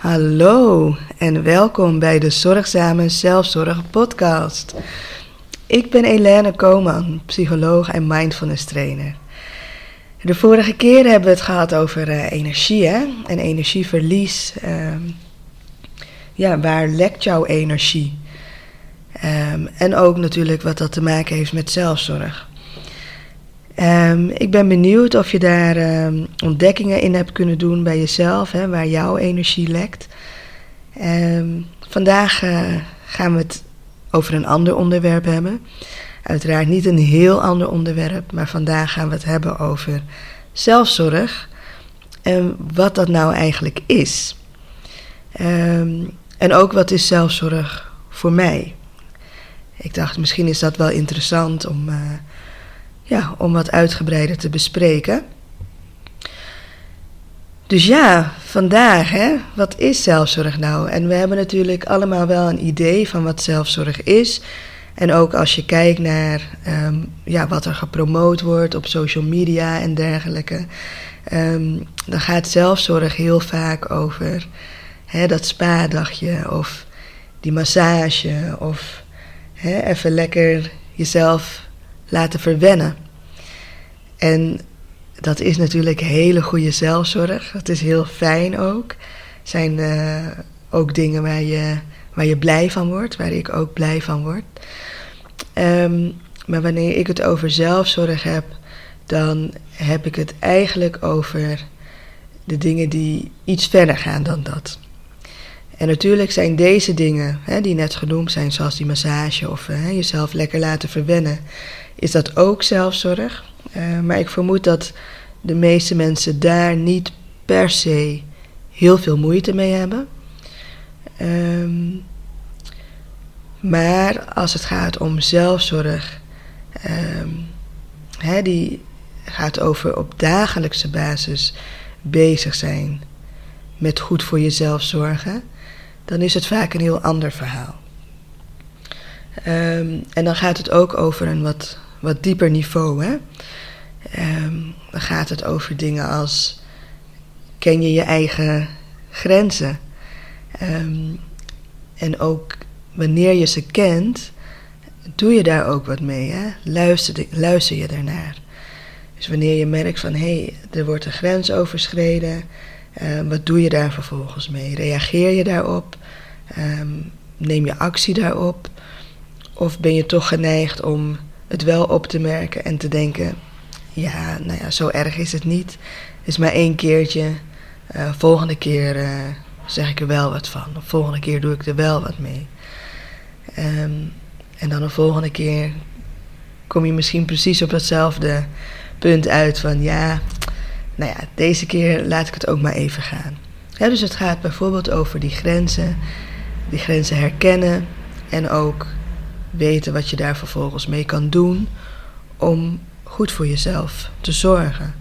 Hallo en welkom bij de Zorgzame Zelfzorg Podcast. Ik ben Elene Koman, psycholoog en mindfulness trainer. De vorige keer hebben we het gehad over uh, energie hè? en energieverlies. Uh, ja, waar lekt jouw energie? Um, en ook natuurlijk wat dat te maken heeft met zelfzorg. Um, ik ben benieuwd of je daar um, ontdekkingen in hebt kunnen doen bij jezelf, hè, waar jouw energie lekt. Um, vandaag uh, gaan we het over een ander onderwerp hebben. Uiteraard niet een heel ander onderwerp, maar vandaag gaan we het hebben over zelfzorg en wat dat nou eigenlijk is. en ook wat is zelfzorg voor mij? Ik dacht, misschien is dat wel interessant om. Uh, ja, om wat uitgebreider te bespreken. Dus ja, vandaag, hè, wat is zelfzorg nou? En we hebben natuurlijk allemaal wel een idee van wat zelfzorg is. En ook als je kijkt naar um, ja, wat er gepromoot wordt op social media en dergelijke, um, dan gaat zelfzorg heel vaak over hè, dat spa-dagje of die massage of hè, even lekker jezelf laten verwennen. En dat is natuurlijk hele goede zelfzorg. Dat is heel fijn ook. Zijn uh, ook dingen waar je, waar je blij van wordt, waar ik ook blij van word. Um, maar wanneer ik het over zelfzorg heb, dan heb ik het eigenlijk over de dingen die iets verder gaan dan dat. En natuurlijk zijn deze dingen, hè, die net genoemd zijn, zoals die massage of hè, jezelf lekker laten verwennen, is dat ook zelfzorg. Uh, maar ik vermoed dat de meeste mensen daar niet per se heel veel moeite mee hebben. Um, maar als het gaat om zelfzorg, um, hè, die gaat over op dagelijkse basis bezig zijn met goed voor jezelf zorgen, dan is het vaak een heel ander verhaal. Um, en dan gaat het ook over een wat wat dieper niveau. Hè? Um, dan gaat het over dingen als: ken je je eigen grenzen? Um, en ook wanneer je ze kent, doe je daar ook wat mee. Hè? Luister, luister je daarnaar. Dus wanneer je merkt van hé, hey, er wordt een grens overschreden, um, wat doe je daar vervolgens mee? Reageer je daarop? Neem je actie daarop? Of ben je toch geneigd om het wel op te merken en te denken: ja, nou ja, zo erg is het niet. Het is maar één keertje. Uh, volgende keer uh, zeg ik er wel wat van. Of volgende keer doe ik er wel wat mee. Um, en dan de volgende keer kom je misschien precies op datzelfde punt uit van ja, nou ja, deze keer laat ik het ook maar even gaan. Dus het gaat bijvoorbeeld over die grenzen, die grenzen herkennen en ook weten wat je daar vervolgens mee kan doen om goed voor jezelf te zorgen.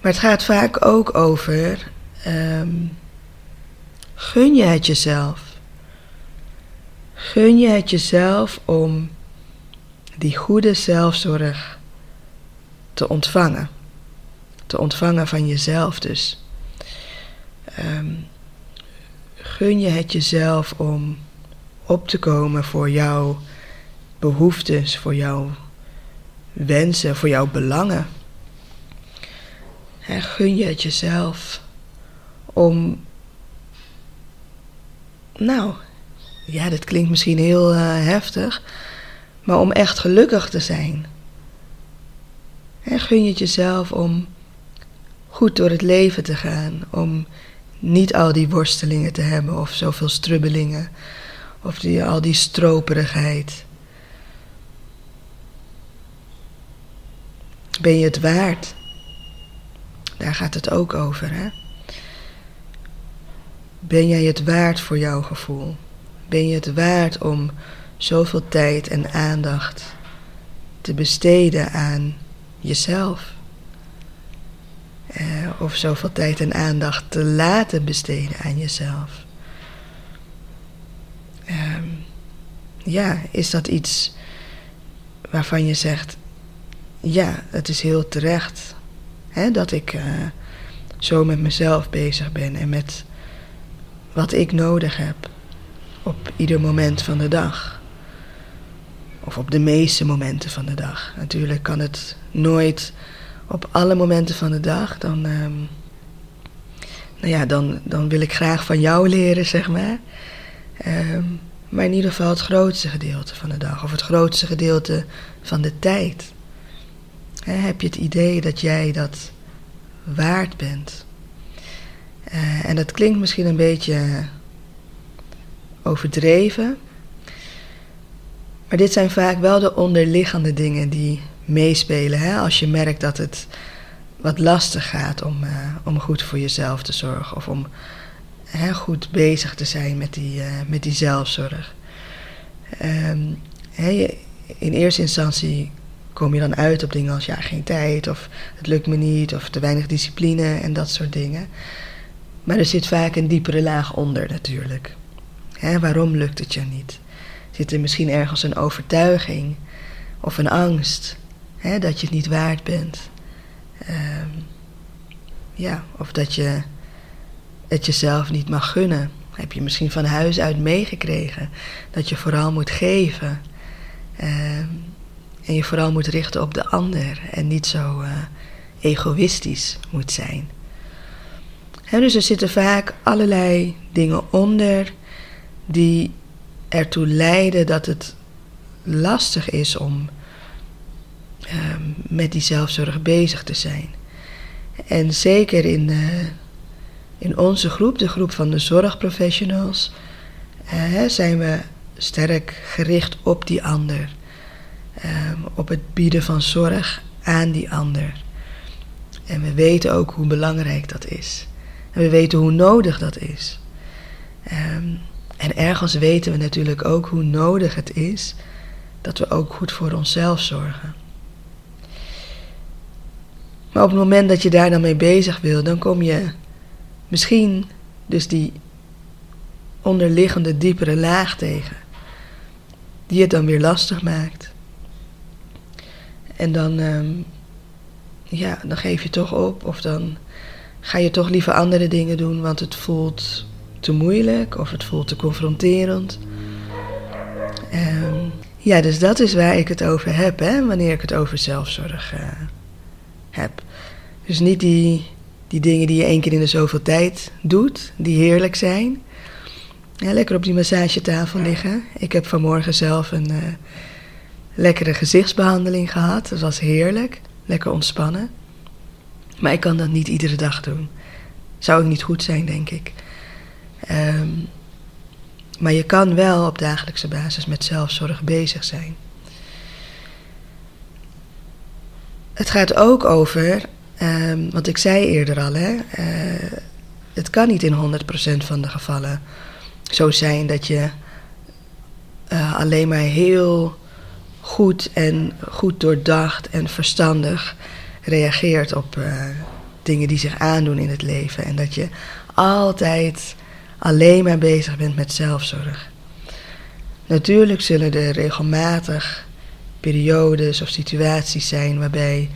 Maar het gaat vaak ook over: um, gun je het jezelf? Gun je het jezelf om die goede zelfzorg te ontvangen? Te ontvangen van jezelf dus. Um, gun je het jezelf om op te komen voor jouw behoeftes, voor jouw wensen, voor jouw belangen. En gun je het jezelf om, nou, ja, dat klinkt misschien heel uh, heftig, maar om echt gelukkig te zijn. En gun je het jezelf om goed door het leven te gaan, om niet al die worstelingen te hebben of zoveel strubbelingen of die, al die stroperigheid. Ben je het waard? Daar gaat het ook over, hè? Ben jij het waard voor jouw gevoel? Ben je het waard om zoveel tijd en aandacht te besteden aan jezelf? Eh, of zoveel tijd en aandacht te laten besteden aan jezelf? Ehm, ja, is dat iets waarvan je zegt: ja, het is heel terecht hè, dat ik uh, zo met mezelf bezig ben en met wat ik nodig heb op ieder moment van de dag. Of op de meeste momenten van de dag. Natuurlijk kan het nooit op alle momenten van de dag. Dan, um, nou ja, dan, dan wil ik graag van jou leren, zeg maar. Um, maar in ieder geval het grootste gedeelte van de dag. Of het grootste gedeelte van de tijd. heb je het idee dat jij dat waard bent? Uh, en dat klinkt misschien een beetje overdreven. Maar dit zijn vaak wel de onderliggende dingen die meespelen. Hè? Als je merkt dat het wat lastig gaat om, uh, om goed voor jezelf te zorgen. Of om hè, goed bezig te zijn met die, uh, met die zelfzorg. Hè, in eerste instantie kom je dan uit op dingen als ja, geen tijd, of het lukt me niet, of te weinig discipline en dat soort dingen. Maar er zit vaak een diepere laag onder natuurlijk. Waarom lukt het je niet? Zit er misschien ergens een overtuiging of een angst dat je het niet waard bent? Um, ja, of dat je het jezelf niet mag gunnen. Heb je misschien van huis uit meegekregen dat je vooral moet geven. Um, en je vooral moet richten op de ander en niet zo uh, egoïstisch moet zijn. He, dus er zitten vaak allerlei dingen onder die ertoe leiden dat het lastig is om um, met die zelfzorg bezig te zijn. En zeker in, in onze groep, de groep van de zorgprofessionals, uh, zijn we sterk gericht op die ander. Um, op het bieden van zorg aan die ander. En we weten ook hoe belangrijk dat is. En we weten hoe nodig dat is. Um, en ergens weten we natuurlijk ook hoe nodig het is dat we ook goed voor onszelf zorgen. Maar op het moment dat je daar dan mee bezig wil, dan kom je misschien dus die onderliggende diepere laag tegen, die het dan weer lastig maakt. En dan, um, ja, dan geef je toch op of dan ga je toch liever andere dingen doen, want het voelt te moeilijk of het voelt te confronterend. Um, ja, dus dat is waar ik het over heb, hè, wanneer ik het over zelfzorg uh, heb. Dus niet die, die dingen die je één keer in de zoveel tijd doet, die heerlijk zijn. Ja, lekker op die massagetafel liggen. Ik heb vanmorgen zelf een uh, lekkere gezichtsbehandeling gehad. Dat was heerlijk. Lekker ontspannen. Maar ik kan dat niet iedere dag doen. Zou ook niet goed zijn, denk ik. Um, maar je kan wel op dagelijkse basis met zelfzorg bezig zijn. Het gaat ook over, um, want ik zei eerder al, hè, uh, het kan niet in 100% van de gevallen zo zijn dat je uh, alleen maar heel goed en goed doordacht en verstandig reageert op uh, dingen die zich aandoen in het leven. En dat je altijd alleen maar bezig bent met zelfzorg. Natuurlijk zullen er regelmatig periodes of situaties zijn waarbij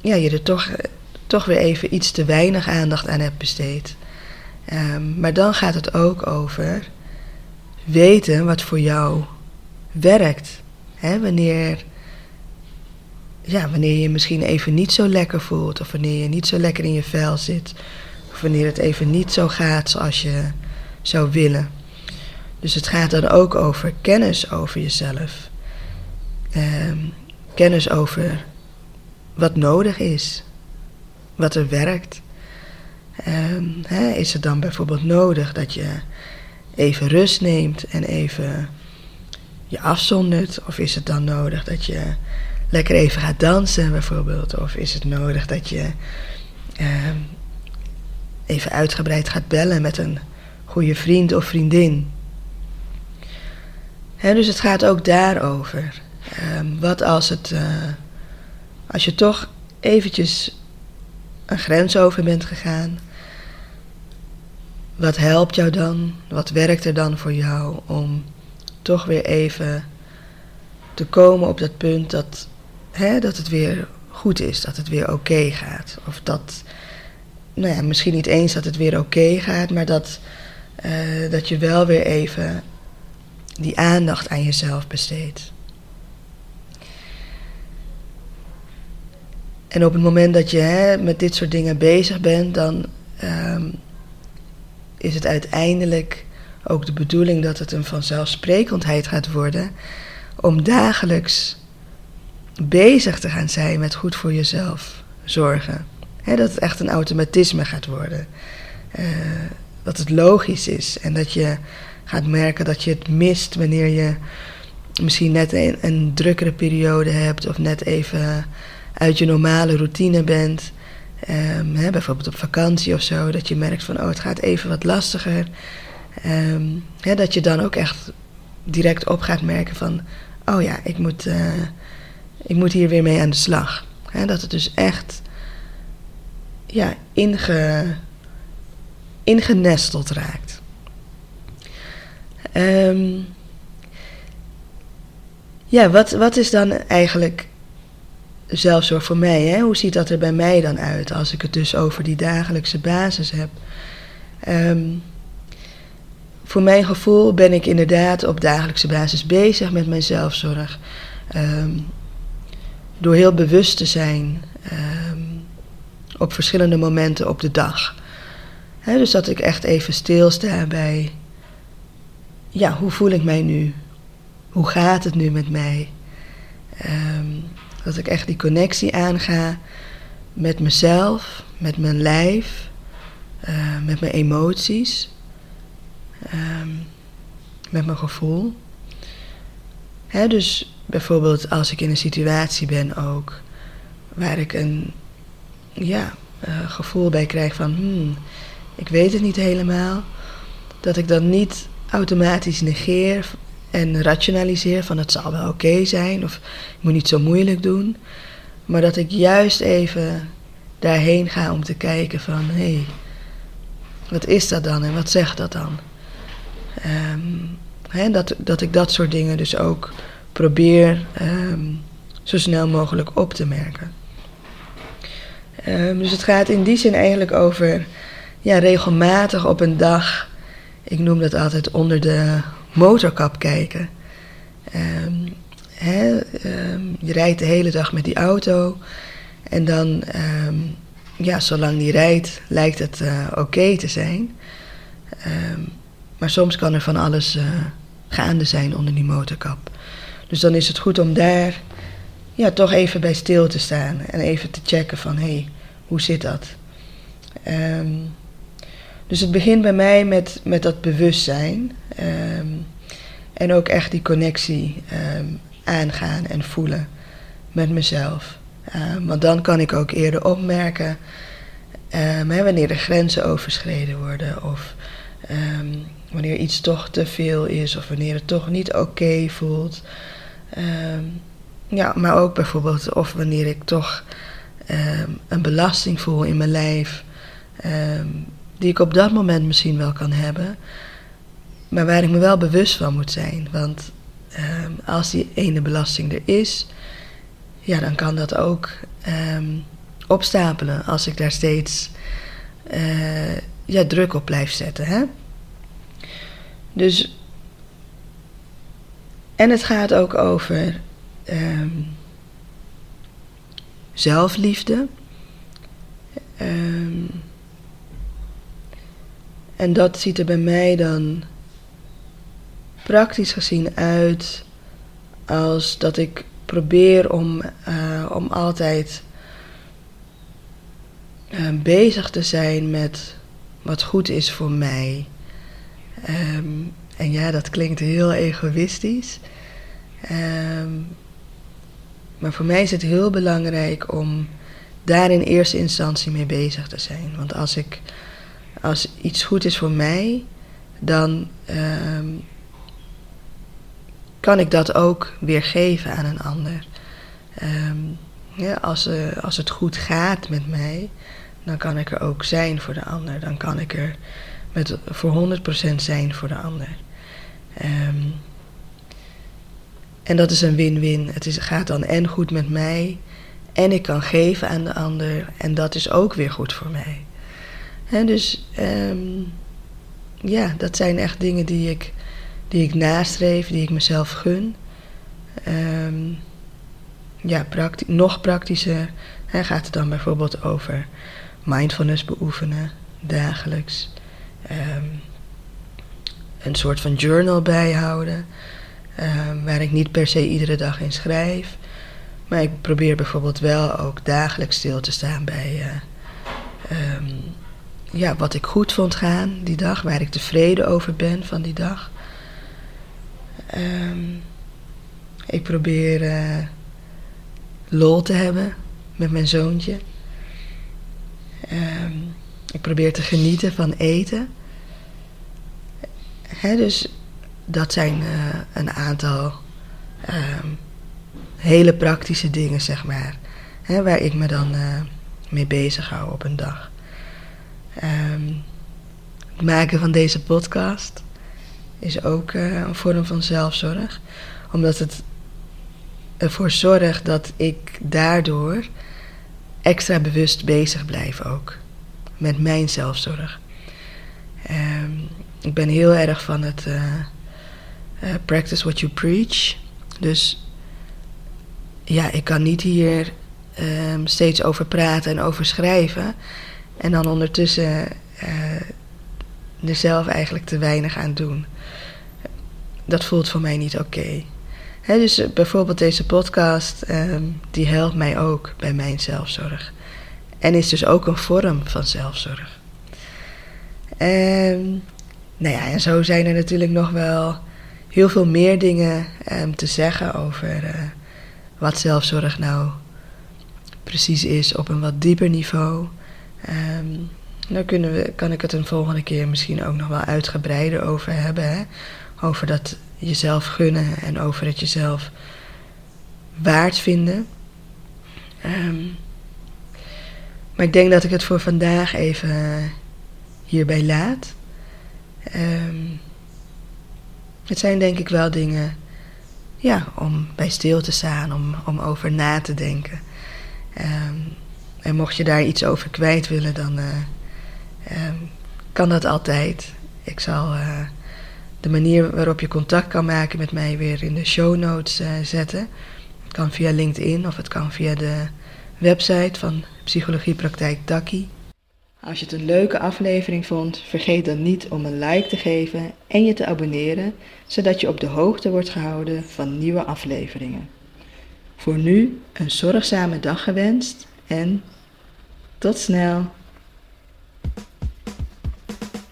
ja, je er toch, toch weer even iets te weinig aandacht aan hebt besteed. Um, maar dan gaat het ook over weten wat voor jou werkt. Wanneer, ja, wanneer je misschien even niet zo lekker voelt, of wanneer je niet zo lekker in je vel zit, of wanneer het even niet zo gaat zoals je zou willen. Dus het gaat dan ook over kennis over jezelf. Um, kennis over wat nodig is, wat er werkt. Um, hè, is het dan bijvoorbeeld nodig dat je even rust neemt en even je afzondert? Of is het dan nodig dat je lekker even gaat dansen bijvoorbeeld? Of is het nodig dat je um, even uitgebreid gaat bellen met een goede vriend of vriendin. dus het gaat ook daarover. Um, wat als het, uh, als je toch eventjes een grens over bent gegaan, wat helpt jou dan? Wat werkt er dan voor jou om toch weer even te komen op dat punt dat, hè, dat het weer goed is, dat het weer oké gaat. Of dat, nou ja, misschien niet eens dat het weer oké gaat, maar dat, uh, dat je wel weer even die aandacht aan jezelf besteedt. En op het moment dat je hè, met dit soort dingen bezig bent, dan um, is het uiteindelijk ook de bedoeling dat het een vanzelfsprekendheid gaat worden om dagelijks bezig te gaan zijn met goed voor jezelf zorgen. dat het echt een automatisme gaat worden. Uh, dat het logisch is en dat je gaat merken dat je het mist wanneer je misschien net een, een drukkere periode hebt of net even uit je normale routine bent. Um, hè, bijvoorbeeld op vakantie of zo, dat je merkt van oh, het gaat even wat lastiger. Um, hè, dat je dan ook echt direct op gaat merken van oh ja, ik moet, uh, ik moet hier weer mee aan de slag. Hè, dat het dus echt ja, inge, ingenesteld raakt. Um, ja, wat, wat is dan eigenlijk zelfzorg voor mij. Hè? Hoe ziet dat er bij mij dan uit als ik het dus over die dagelijkse basis heb? Um, voor mijn gevoel ben ik inderdaad op dagelijkse basis bezig met mijn zelfzorg. Um, door heel bewust te zijn um, op verschillende momenten op de dag. Dus dat ik echt even stilsta bij, ja, hoe voel ik mij nu? Hoe gaat het nu met mij? Um, dat ik echt die connectie aanga met mezelf, met mijn lijf, uh, met mijn emoties, um, met mijn gevoel. Hè, dus bijvoorbeeld als ik in een situatie ben ook waar ik een ja, uh, gevoel bij krijg van hmm, ik weet het niet helemaal, dat ik dan niet automatisch negeer en rationaliseer van het zal wel oké zijn of ik moet niet zo moeilijk doen. Maar dat ik juist even daarheen ga om te kijken van hé, hey, wat is dat dan en wat zegt dat dan? Um, dat, dat ik dat soort dingen dus ook probeer um, zo snel mogelijk op te merken. Um, dus het gaat in die zin eigenlijk over ja, regelmatig op een dag, ik noem dat altijd onder de motorkap kijken. Um, um, je rijdt de hele dag met die auto en dan, um, ja, zolang die rijdt, lijkt het uh, oké te zijn. maar soms kan er van alles uh, gaande zijn onder die motorkap. Dus dan is het goed om daar ja, toch even bij stil te staan en even te checken van hé, hey, hoe zit dat? Dus het begint bij mij met, met dat bewustzijn. Um, en ook echt die connectie um, aangaan en voelen met mezelf. Um, want dan kan ik ook eerder opmerken hè, wanneer er grenzen overschreden worden. Of wanneer iets toch te veel is. Of wanneer het toch niet oké voelt. ja, maar ook bijvoorbeeld of wanneer ik toch een belasting voel in mijn lijf. Die ik op dat moment misschien wel kan hebben. Maar waar ik me wel bewust van moet zijn. Want um, als die ene belasting er is, ja, dan kan dat ook um, opstapelen als ik daar steeds uh, ja, druk op blijf zetten. Hè? Dus. En het gaat ook over um, zelfliefde. En dat ziet er bij mij dan praktisch gezien uit als dat ik probeer om, uh, om altijd uh, bezig te zijn met wat goed is voor mij. Um, en ja, dat klinkt heel egoïstisch. Um, maar voor mij is het heel belangrijk om daar in eerste instantie mee bezig te zijn. Want als, ik, als iets goed is voor mij, dan ehm, kan ik dat ook weer geven aan een ander. Ehm, ja, als, uh, als het goed gaat met mij, dan kan ik er ook zijn voor de ander. Dan kan ik er met, voor 100% zijn voor de ander. Ehm, en dat is een win-win. Het is, gaat dan en goed met mij, en ik kan geven aan de ander, en dat is ook weer goed voor mij. En dus um, ja, dat zijn echt dingen die ik, die ik nastreef, die ik mezelf gun. Um, ja, nog praktischer hè, gaat het dan bijvoorbeeld over mindfulness beoefenen, dagelijks. Um, een soort van journal bijhouden, waar ik niet per se iedere dag in schrijf. Maar ik probeer bijvoorbeeld wel ook dagelijks stil te staan bij um, ja, wat ik goed vond gaan die dag, waar ik tevreden over ben van die dag. Um, ik probeer uh, lol te hebben met mijn zoontje. Um, ik probeer te genieten van eten. He, dus dat zijn uh, een aantal um, hele praktische dingen, zeg maar. Waar ik me dan uh, mee bezig hou op een dag. Um, het maken van deze podcast is ook uh, een vorm van zelfzorg. Omdat het ervoor zorgt dat ik daardoor extra bewust bezig blijf ook. Met mijn zelfzorg. Um, ik ben heel erg van het uh, uh, practice what you preach. Dus ja, ik kan niet hier um, steeds over praten en over schrijven. En dan ondertussen uh, er zelf eigenlijk te weinig aan doen. Dat voelt voor mij niet oké. Dus eh, bijvoorbeeld deze podcast, um, die helpt mij ook bij mijn zelfzorg. En is dus ook een vorm van zelfzorg. Um, nou ja, en zo zijn er natuurlijk nog wel heel veel meer dingen um, te zeggen over uh, wat zelfzorg nou precies is op een wat dieper niveau. Um, daar kunnen we, kan ik het een volgende keer misschien ook nog wel uitgebreider over hebben. Hè? Over dat jezelf gunnen en over het jezelf waard vinden. Um, maar ik denk dat ik het voor vandaag even hierbij laat. Um, het zijn denk ik wel dingen ja, om bij stil te staan, om, om over na te denken. Um, en mocht je daar iets over kwijt willen, dan uh, um, kan dat altijd. Ik zal uh, de manier waarop je contact kan maken met mij weer in de show notes uh, zetten. Het kan via LinkedIn of het kan via de website van Psychologiepraktijk Taki. Als je het een leuke aflevering vond, vergeet dan niet om een like te geven en je te abonneren, zodat je op de hoogte wordt gehouden van nieuwe afleveringen. Voor nu een zorgzame dag gewenst en tot snel.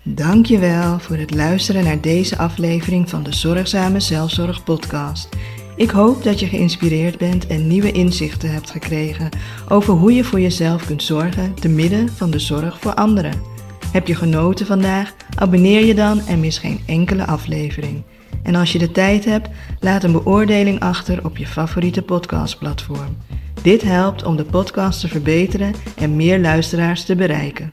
Dankjewel voor het luisteren naar deze aflevering van de Zorgzame Zelfzorg podcast. Ik hoop dat je geïnspireerd bent en nieuwe inzichten hebt gekregen over hoe je voor jezelf kunt zorgen te midden van de zorg voor anderen. Heb je genoten vandaag? Abonneer je dan en mis geen enkele aflevering. En als je de tijd hebt, laat een beoordeling achter op je favoriete podcastplatform. Dit helpt om de podcast te verbeteren en meer luisteraars te bereiken.